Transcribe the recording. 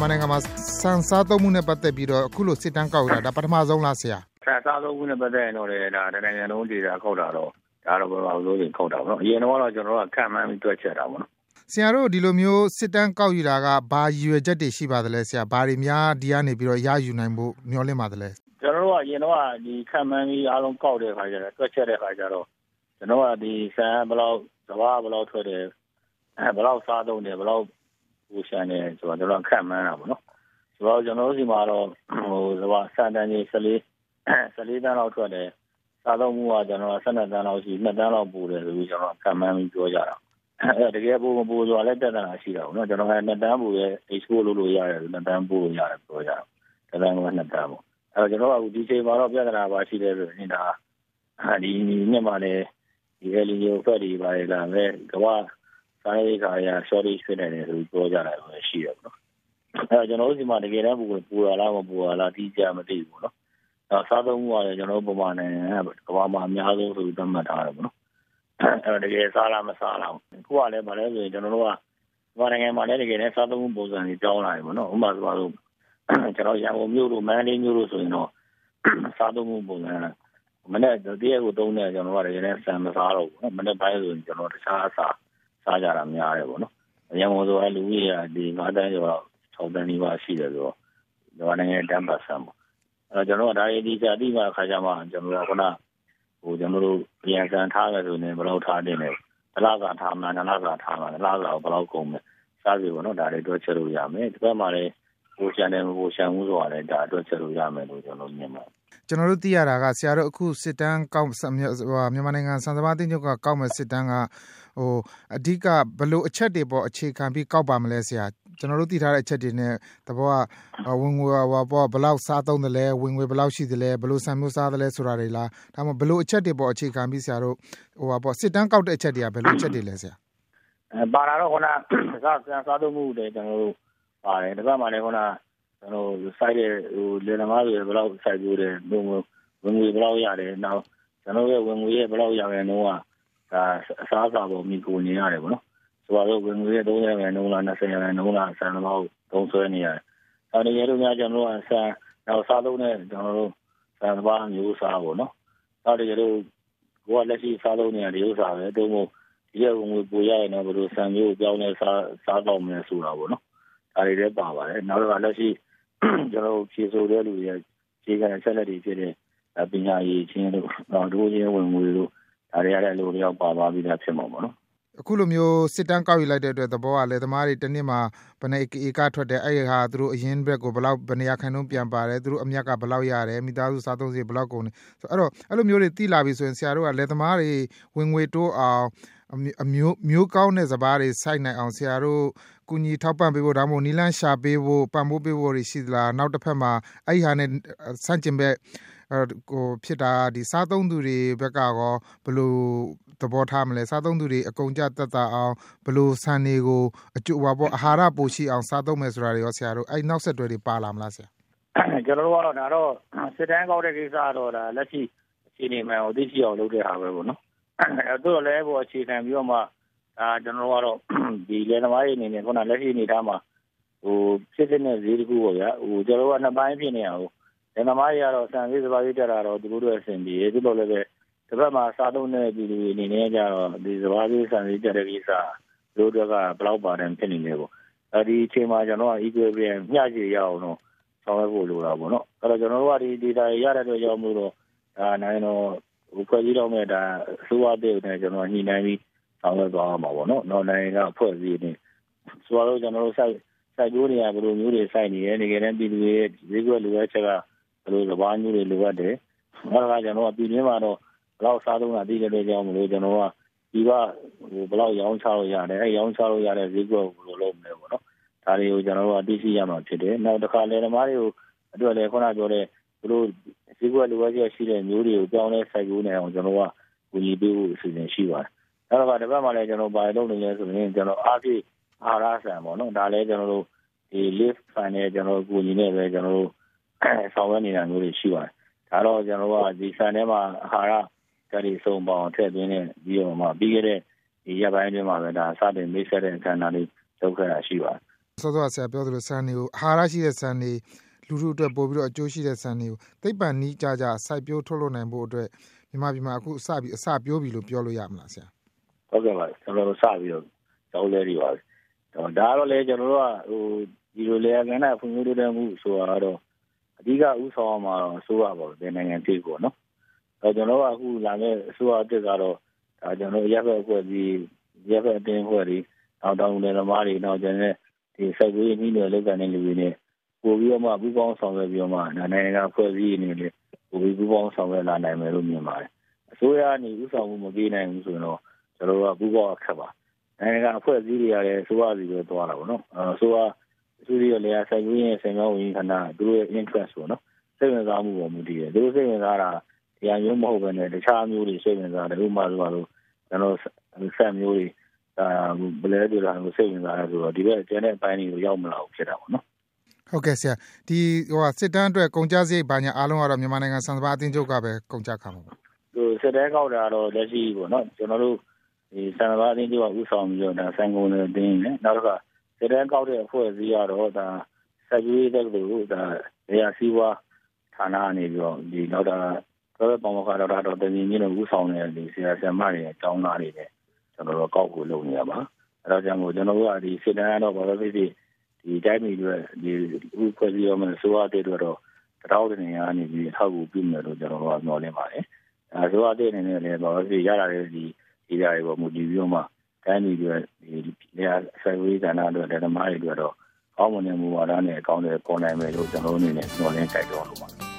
မြန်မာနိုင်ငံမှာဆန်စားသုံးမှုနဲ့ပတ်သက်ပြီးတော့အခုလိုစစ်တမ်းကောက်ယူတာဒါပထမဆုံးလားဆရာဆန်စားသုံးမှုနဲ့ပတ်သက်ရင်တော့လေဒါတနိုင်ငံလုံးဒေတာခောက်တာတော့ဒါတော့ဘယ်လိုလုပ်ရင်ခောက်တာပေါ့နော်အရင်တော့ကျွန်တော်တို့ကခံမှန်းပြီးတွက်ချက်တာပေါ့နော်ဆရာတို့ဒီလိုမျိုးစစ်တမ်းကောက်ယူတာကဘာရည်ရွယ်ချက်တွေရှိပါသလဲဆရာဘာတွေများဒီကနေပြီးတော့ရယူနိုင်ဖို့မျှော်လင့်ပါသလဲကျွန်တော်တို့ကအရင်တော့ဒီခံမှန်းပြီးအားလုံးကောက်တဲ့ခါကျတော့တွက်ချက်တဲ့ခါကျတော့ကျွန်တော်ကဒီဆန်ဘယ်လောက်စဘာဘယ်လောက်ထွက်တယ်အဲဘယ်လောက်စားသုံးတယ်ဘယ်လောက် ပူရှန်တယ်ဆိုတော့ကျွန်တော်ခံမှန်းတာပေါ့နော်ဆိုတော့ကျွန်တော်တို့ဒီမှာတော့ဟိုစဘာစံတန်ကြီး14 14တန်းလောက်ထွက်တယ်စားသုံးမှုကကျွန်တော်12တန်းလောက်ရှိ2တန်းလောက်ပူတယ်ဆိုပြီးကျွန်တော်ခံမှန်းပြီးပြောကြတာအဲတကယ်ပူမပူဆိုတာလည်းတက်တာရှိတာပေါ့နော်ကျွန်တော်က2တန်းပူရဲ့ export လုပ်လို့ရတယ်2တန်းပူလို့ရတယ်ပြောကြတာတန်းက2တန်းပေါ့အဲကျွန်တော်ကဒီချိန်မှာတော့ပြဿနာပါရှိတယ်ဆိုရင်ဒါဒီနှစ်မှာလည်းဒီ LEO ဖက်တွေပါလေလာမဲ့ကမ္ဘာ စားရေးခါရ shortage ဖြစ်နေတယ်ဆိုပြီးပြောကြတာပဲရှိတယ်ပေါ့နော်အဲကျွန်တော်တို့ဒီမှာတကယ်တမ်းပူပူရလားမပူရလားတိကျမသိဘူးပေါ့နော်အဲစားသုံးမှုကလည်းကျွန်တော်တို့ပုံမှန်နဲ့ကမ္ဘာမှာအများဆုံးဆိုပြီးသတ်မှတ်ထားတယ်ပေါ့နော်အဲတကယ်စားလားမစားလားခုကလည်းဗာလဲဆိုရင်ကျွန်တော်တို့ကဘာနိုင်ငံမှာလည်းတကယ်လည်းစားသုံးမှုပုံစံတွေကြောင်းလာပြီပေါ့နော်ဥပမာဆိုပါလို့ကျွန်တော်ရန်ကုန်မြို့တို့မန္တလေးမြို့တို့ဆိုရင်တော့စားသုံးမှုပုံစံမနေ့တရက်ကိုသုံးတယ်ကျွန်တော်ကလည်းလည်းဆန်မစားတော့ဘူးနော်မနေ့ပိုင်းဆိုရင်ကျွန်တော်တခြားအစား စားကြတာများတယ်ပေါ့နော်ရန်ကုန်ဆိုအဲလူကြီးကဒီ9တန်းကျော်တော့6တန်းနီးပါးရှိတယ်ဆိုတော့ဒီနိုင်ငံတန်းပတ်ဆန်ပေါ့အဲကျွန်တော်ကဒါရေးဒီစာတိမှခါကြမှာကျွန်တော်ကခုနဟိုကျွန်တော်တို့ပြန်ဆန်ထားမယ်ဆိုရင်ဘယ်လောက်ထားတင်လဲတလားကထားမှနလားကထားမှနလားကဘယ်လောက်ကုန်မလဲစားစီပေါ့နော်ဒါတွေတွက်ချက်လို့ရမယ်ဒီဘက်မှာလည်းဟိုရှန်တယ်ဟိုရှန်မှုဆိုတာလည်းဒါတွက်ချက်လို့ရမယ်လို့ကျွန်တော်မြင်ပါတယ် ကျွန်တော်တို့သိရတာကဆရာတို့အခုစစ်တမ်းကောက်မြန်မာနိုင်ငံစံစဘာတင်ချုပ်ကကောက်မဲ့စစ်တမ်းကဟိုအဓိကဘလို့အချက်တွေပေါ်အခြေခံပြီးကောက်ပါမလဲဆရာကျွန်တော်တို့သိထားတဲ့အချက်တွေနဲ့တဘောကဝင်ငွေဟောပေါ့ဘလောက်စားသုံးတယ်လဲဝင်ငွေဘလောက်ရှိတယ်လဲဘလို့ဆံမျိုးစားတယ်လဲဆိုတာတွေလားဒါမှမဟုတ်ဘလို့အချက်တွေပေါ်အခြေခံပြီးဆရာတို့ဟိုပါပေါ့စစ်တမ်းကောက်တဲ့အချက်တွေကဘယ်လိုအချက်တွေလဲဆရာအဲပါလာတော့ခုနစားစားသုံးမှုတွေကျွန်တော်တို့ပါတယ်ဒီဘက်မှာလည်းခုန ကျွန်တော်စိုက်တဲ့ဟိုလေနမားတွေဘယ်လောက်စိုက်ကြိုးတယ်ဝင်ငွေဝင်ငွေဘယ်လောက်ရတယ်နောက်ကျွန်တော်ရဲ့ဝင်ငွေရဲ့ဘယ်လောက်ရရင်တော့ဒါအစားအစာပေါ်မိကိုနေရတယ်ပေါ့နော်ဆိုတော့ဝင်ငွေရဲ့30ရာခိုင်နှုန်းလား20ရာခိုင်နှုန်းလားဆန်လောက်သုံးဆွဲနေရတယ်။အဲဒီရဲတို့များကျွန်တော်တို့ဆန်နောက်စားသုံးတဲ့ကျွန်တော်တို့ဆန်ဘာမျိုးစားပေါ့နော်။နောက်တကယ်လို့ကိုကလက်ရှိစားသုံးနေတဲ့ဥစ္စာပဲတုံးမို့ဒီရဲ့ဝင်ငွေပိုရရင်တော့ဘယ်လိုဆန်မျိုးပြောင်းလဲစားစားတော့မယ်ဆိုတာပေါ့နော်။ဒါတွေလည်းပါပါတယ်။နောက်တော့လက်ရှိ ကျွန်တော်ဖြေဆိုတဲ့လူတွေခြေခံဆက်လက်တွေဖြစ်တဲ့ပညာရေးချင်းတို့နောက်ဒိုးချင်းဝင်ငွေတို့ဒါတွေရတဲ့လူတွေရောက်ပါသွားပြီးသားဖြစ်မှာပေါ့နော်အခုလိုမျိုးစစ်တမ်းကောက်ယူလိုက်တဲ့အတွက်သဘောကလယ်သမားတွေတနှစ်မှာဘယ်နှစ်ဧကထွက်တယ်အဲ့ဟာသူတို့အရင်ဘက်ကိုဘယ်လောက်ဘယ်နေရာခိုင်နှုန်းပြန်ပါတယ်သူတို့အမြတ်ကဘယ်လောက်ရတယ်မိသားစုစားသုံးစရိတ်ဘယ်လောက်ကုန်တယ်ဆိုအဲ့တော့အဲ့လိုမျိုးတွေသိလာပြီဆိုရင်ဆရာတို့ကလယ်သမားတွေဝင်ငွေတိုးအောင် အမျိုးမျိုးကောင်းတဲ့စဘာတွေစိုက်နိုင်အောင်ဆရာတို့ကူညီထောက်ပံ့ပေးဖို့ဒါမှမဟုတ်နီလန်းရှာပေးဖို့ပံ့ပိုးပေးဖို့ရှိသလားနောက်တစ်ဖက်မှာအဲ့ဒီဟာနဲ့စန့်ကျင်ဘက်ဟိုဖြစ်တာဒီစားသုံးသူတွေဘက်ကရောဘယ်လိုသဘောထားမလဲစားသုံးသူတွေအကုန်ကြတက်တာအောင်ဘယ်လိုဆန်တွေကိုအကျိုးပါပေါ့အာဟာရပိုရှိအောင်စားသုံးမယ်ဆိုတာတွေရောဆရာတို့အဲ့နောက်ဆက်တွဲတွေပါလာမလားဆရာကျွန်တော်တို့ကတော့ဒါတော့စစ်တမ်းကောက်တဲ့ကိစ္စတော့ဒါလက်ရှိအခြေအနေမှန်ကိုသိရှိအောင်လုပ်တဲ့ဟာပဲပေါ့နော်အဲ တို့လည်းပေါ့အခြေခံပြီးတော့မှဒါကျွန်တော်တို့ကတော့ဒီလေသမားတွေအနေနဲ့ခုနလက်ရှိအနေထားမှာဟိုဖြစ်တဲ့ဈေးတခုပေါ့ဗျာဟိုကျွန်တော်တို့ကနှစ်ပိုင်းဖြစ်နေအောင်။ဒီသမားတွေကတော့ဆန်သေးစပါးသေးတက်တာတော့သူတို့အဆင်ပြေ။သို့တော်လည်းပဲတစ်ဖက်မှာစားသုံးတဲ့ပြည်သူတွေအနေနဲ့ကြတော့ဒီစပါးသေးဆန်သေးတက်တဲ့ကိစ္စသူတို့ကဘယ်လောက်ပါတယ်ဖြစ်နေလဲပေါ့။အဲဒီအချိန်မှာကျွန်တော်က equilibrium မျှခြေရအောင်တော့ဆောင်ရွက်ဖို့လိုတာပေါ့နော်။အဲ့တော့ကျွန်တော်တို့ကဒီ data ရတဲ့အတွက်ကြောင့်မို့တော့ဒါနိုင်တော့ဟို ဖွဲ့စည်းတော့မဲ့ဒါအစိုးရတဲ့နဲ့ကျွန်တော်ညှိနှိုင်းပြီးဆောင်ရွက်သွားမှာပေါ့နော်။နောက်နိုင်ငံကဖွဲ့စည်းနေဆိုတော့ကျွန်တော်တို့စိုက်စိုက်ပျိုးနေရဘယ်လိုမျိုးတွေစိုက်နေရဲနေကြတဲ့ပြည်သူတွေဈေးကွက်လိုအပ်ချက်ကဘယ်လိုစဘာမျိုးတွေလိုအပ်တယ်။အဲဒါကကျွန်တော်ကပြည်တွင်းမှာတော့ဘယ်လောက်စားသုံးတာသိတဲ့ကြောင့်မလို့ကျွန်တော်ကဒီကဟိုဘယ်လောက်ရောင်းချလို့ရတယ်အဲရောင်းချလို့ရတဲ့ဈေးကွက်ကိုဘယ်လိုလုပ်မလဲပေါ့နော်။ဒါတွေကိုကျွန်တော်တို့ကသိရှိရမှာဖြစ်တယ်။နောက်တစ်ခါလယ်သမားတွေကိုအတွက်လည်းခုနပြောတဲ့သူတို့ ဈေးကွက်လိုအပ်ချက်ရှိတဲ့မျိုးတွေကိုကြောင်းလဲစိုက်ကူးနေအောင်ကျွန်တော်ကကူညီပေးဖို့အစီအစဉ်ရှိပါတယ်။အဲတော့ဒီဘက်မှာလည်းကျွန်တော်ဘာလုပ်နေလဲဆိုရင်ကျွန်တော်အားဖြင့်အာရဆန်ပေါ့နော်။ဒါလည်းကျွန်တော်တို့ဒီ lift fan နဲ့ကျွန်တော်ကူညီနေပဲကျွန်တော်တို့ဆောင်ရွက်နေတာမျိုးတွေရှိပါတယ်။ဒါတော့ကျွန်တော်တို့ကဒီဆန်ထဲမှာအာဟာရဓာတ်တွေစုံပေါင်းထည့်သွင်းတဲ့ပြီးတော့မှပြီးခဲ့တဲ့ဒီရက်ပိုင်းအတွင်းမှာပဲဒါစတင်မိတ်ဆက်တဲ့အခမ်းအနားလေးလုပ်ခဲ့တာရှိပါတယ်စောစောကဆရာပြောသလိုဆန်တွေကိုအာဟာရရှိတဲ့ဆန်တွေ လူထုအတွက် ပိုပြီးတော့အကျိုးရှိတဲ့ဆန်တွေကို သိပ္ပံနည်းကျကျ စိုက်ပျိုးထုတ်လုပ်နိုင်ဖို့အတွက် မြန်မာပြည်မှာ အခုစပြီး အစပျိုးပြီလို့ ပြောလို့ရမလားဆရာ ဟုတ်ကဲ့ပါ ကျွန်တော်တို့ စပြီးတော့ကျောင်းလဲတွေပါဒါကတော့လေကျွန်တော်တို့ကဟိုဒီလိုလေကဏ္ဍ ဖွံ့ဖြိုးတိုးတက်မှုဆိုတာတော့ အဓိကဥဆောင်မှာတော့ အစိုးရပါပဲနိုင်ငံတိတ်ပေါ့နော်အဲကျွန်တော်ကအခုလာမယ့် အစိုးရအစ်ကတော့ဒါကျွန်တော်ရပ်ဘက်အဖွဲ့ကြီးရပ်ဘက်အတင်းအဖွဲ့တွေ နောက် တောင်းတယ်သမားတွေနောက်ကျန်တဲ့ဒီစိုက်ပျိုးရေး နှီးနွယ်လုပ်တဲ့လူတွေနဲ့ ပို့ပြီးတော့မှပူးပေါင်းဆောင်ရွက်ပြီးတော့မှနိုင်ငံကဖွဲ့စည်းနေလေပို့ပြီးပူးပေါင်းဆောင်ရွက်လာနိုင်မယ်လို့မြင်ပါတယ်အစိုးရကနေဥဆောင်မှုမပေးနိုင်ဘူးဆိုရင်တော့ကျွန်တော်တို့ကပူးပေါင်းအခက်ပါနိုင်ငံကအဖွဲ့အစည်းတွေရတယ်အစိုးရစီပဲသွားတာပေါ့နော်အစိုးရအစိုးရလည်းစိုက်ပျိုးရေးဆင်မြောင်းဝင်ခဏသူတို့ရဲ့ interest ပေါ့နော်စိတ်ဝင်စားမှုပေါ်မူတည်တယ်သူတို့စိတ်ဝင်စားတာတရားမျိုးမဟုတ်ဘဲနဲ့တခြားမျိုးတွေစိတ်ဝင်စားတယ်ဥပမာဆိုတော့ကျွန်တော်ဆက်မျိုးတွေအာဘယ်လဲကြတာကိုစိတ်ဝင်စားတယ်ဆိုတော့ဒီဘက်ကျန်တဲ့အပိုင်းတွေကိုရောက်မလာဘူးဖြစ်တာပေါ့နော် ဟုတ်ကဲ့ဆရာဒီဟိုစစ်တမ်းအတွက်ကုန်ကြစရိတ်ဘာညာအားလုံးကတော့မြန်မာနိုင်ငံစံစပါအသင်းချုပ်ကပဲကုန်ကြခါမှာပါဟိုစစ်တမ်းကောက်တာတော့လက်ရှိပေါ့နော်ကျွန်တော်တို့ဒီစံစပါအသင်းချုပ်ကဥဆောင်ပြီးတော့ဒါစံကုန်တွေတင်းနေနောက်တစ်ခါစစ်တမ်းကောက်တဲ့အဖွဲ့အစည်းကတော့ဒါဆက်ကြီးတဲ့လို့ဒါနေရာစီးပွားဌာနအနေပြီးတော့ဒီနောက်တာတော့ပေါမခါတော့တော့တင်ကြီးနဲ့ဥဆောင်တဲ့ဒီဆရာဆရာမတွေအကြောင်းသားတွေနဲ့ကျွန်တော်တို့ကောက်ကိုလုပ်နေရပါအဲဒါကြောင့်မို့ကျွန်တော်တို့ကဒီစစ်တမ်းတော့ဘာလို့ဖြစ်ဖြစ် ဒီတိုင်းပြည်တွေဒီဥပဒေရောမဆိုရတဲ့တော့တောက်တဲ့နေရာနေပြီးအထောက်အကူပြုမယ်လို့ကျွန်တော်တို့ကမျှော်လင့်ပါတယ်အဲဆိုရတဲ့နေနဲ့လည်းဘာလို့ဖြစ်ရတာလဲဒီဒီຢာတွေပေါ်မူတည်ပြီးတော့မှတိုင်းပြည်တွေဒီနေရာဆိုင်ဝေးကဏ္ဍတွေဓမ္မတွေတော့ကောင်းမွန်တဲ့မူဝါဒနဲ့အကောင့်တွေပေါ်နိုင်မယ်လို့ကျွန်တော်တို့အနေနဲ့မျှော်လင့်တိုက်တွန်းလို့ပါ